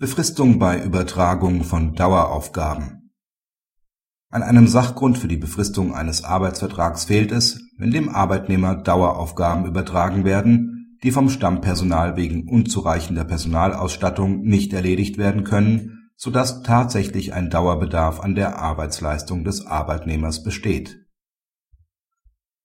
Befristung bei Übertragung von Daueraufgaben An einem Sachgrund für die Befristung eines Arbeitsvertrags fehlt es, wenn dem Arbeitnehmer Daueraufgaben übertragen werden, die vom Stammpersonal wegen unzureichender Personalausstattung nicht erledigt werden können, so dass tatsächlich ein Dauerbedarf an der Arbeitsleistung des Arbeitnehmers besteht.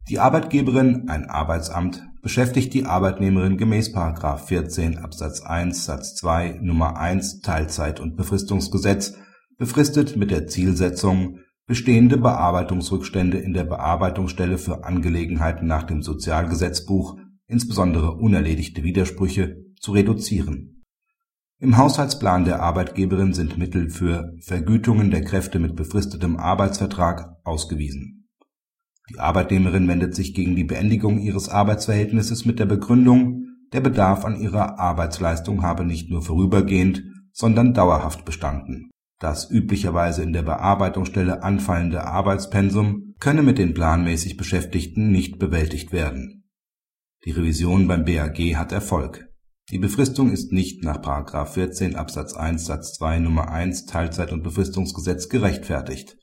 Die Arbeitgeberin (ein Arbeitsamt beschäftigt die Arbeitnehmerin gemäß § 14 Absatz 1 Satz 2 Nr. 1 Teilzeit - und Befristungsgesetz befristet mit der Zielsetzung, bestehende Bearbeitungsrückstände in der Bearbeitungsstelle für Angelegenheiten nach dem Sozialgesetzbuch, insbesondere unerledigte Widersprüche, zu reduzieren. Im Haushaltsplan der Arbeitgeberin sind Mittel für Vergütungen der Kräfte mit befristetem Arbeitsvertrag ausgewiesen die Arbeitnehmerin wendet sich gegen die Beendigung ihres Arbeitsverhältnisses mit der Begründung, der Bedarf an ihrer Arbeitsleistung habe nicht nur vorübergehend, sondern dauerhaft bestanden. Das üblicherweise in der Bearbeitungsstelle anfallende Arbeitspensum könne mit den planmäßig Beschäftigten nicht bewältigt werden. Die Revision beim BAG hat Erfolg. Die Befristung ist nicht nach § 14 Absatz 1 Satz 2 Nr. 1 Teilzeit und Befristungsgesetz gerechtfertigt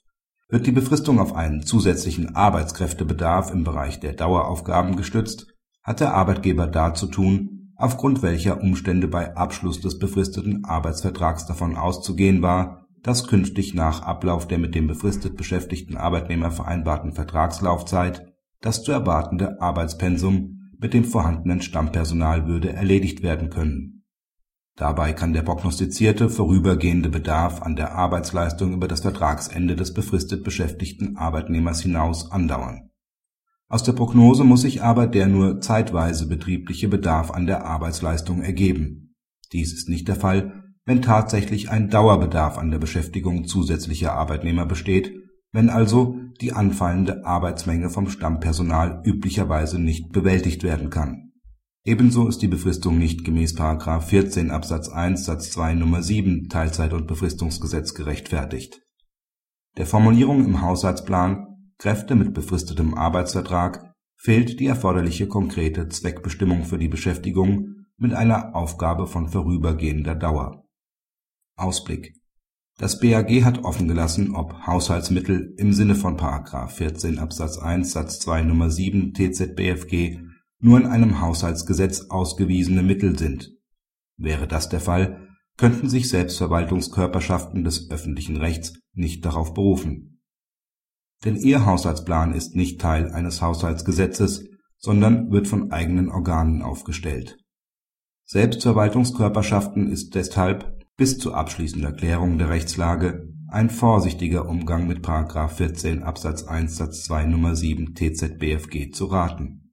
wird die Befristung auf einen zusätzlichen Arbeitskräftebedarf im Bereich der Daueraufgaben gestützt, hat der Arbeitgeber darzutun, aufgrund welcher Umstände bei Abschluss des befristeten Arbeitsvertrags davon auszugehen war, dass künftig nach Ablauf der mit dem befristet beschäftigten Arbeitnehmer vereinbarten Vertragslaufzeit das zu erwartende Arbeitspensum mit dem vorhandenen Stammpersonal würde erledigt werden können Dabei kann der prognostizierte vorübergehende Bedarf an der Arbeitsleistung über das Vertragsende des befristet beschäftigten Arbeitnehmers hinaus andauern. Aus der Prognose muss sich aber der nur zeitweise betriebliche Bedarf an der Arbeitsleistung ergeben. Dies ist nicht der Fall, wenn tatsächlich ein Dauerbedarf an der Beschäftigung zusätzlicher Arbeitnehmer besteht, wenn also die anfallende Arbeitsmenge vom Stammpersonal üblicherweise nicht bewältigt werden kann Ebenso ist die Befristung nicht gemäß § 14 Absatz 1 Satz 2 Nr. 7 Teilzeit und Befristungsgesetz gerechtfertigt. Der Formulierung im Haushaltsplan „ Kräfte mit befristetem Arbeitsvertrag “fehlt die erforderliche konkrete Zweckbestimmung für die Beschäftigung mit einer Aufgabe von vorübergehender Dauer. Ausblick Das BAG hat offengelassen, ob Haushaltsmittel im Sinne von § 14 Absatz 1 Satz 2 Nr. 7 TZBFG nur in einem Haushaltsgesetz ausgewiesene Mittel sind. Wäre das der Fall, könnten sich Selbstverwaltungskörperschaften des öffentlichen Rechts nicht darauf berufen. Denn ihr Haushaltsplan ist nicht Teil eines Haushaltsgesetzes, sondern wird von eigenen Organen aufgestellt. Selbstverwaltungskörperschaften ist deshalb bis zur abschließenden Klärung der Rechtslage ein vorsichtiger Umgang mit § 14 Absatz 1 Satz 2 Nr. 7 TZBFG zu raten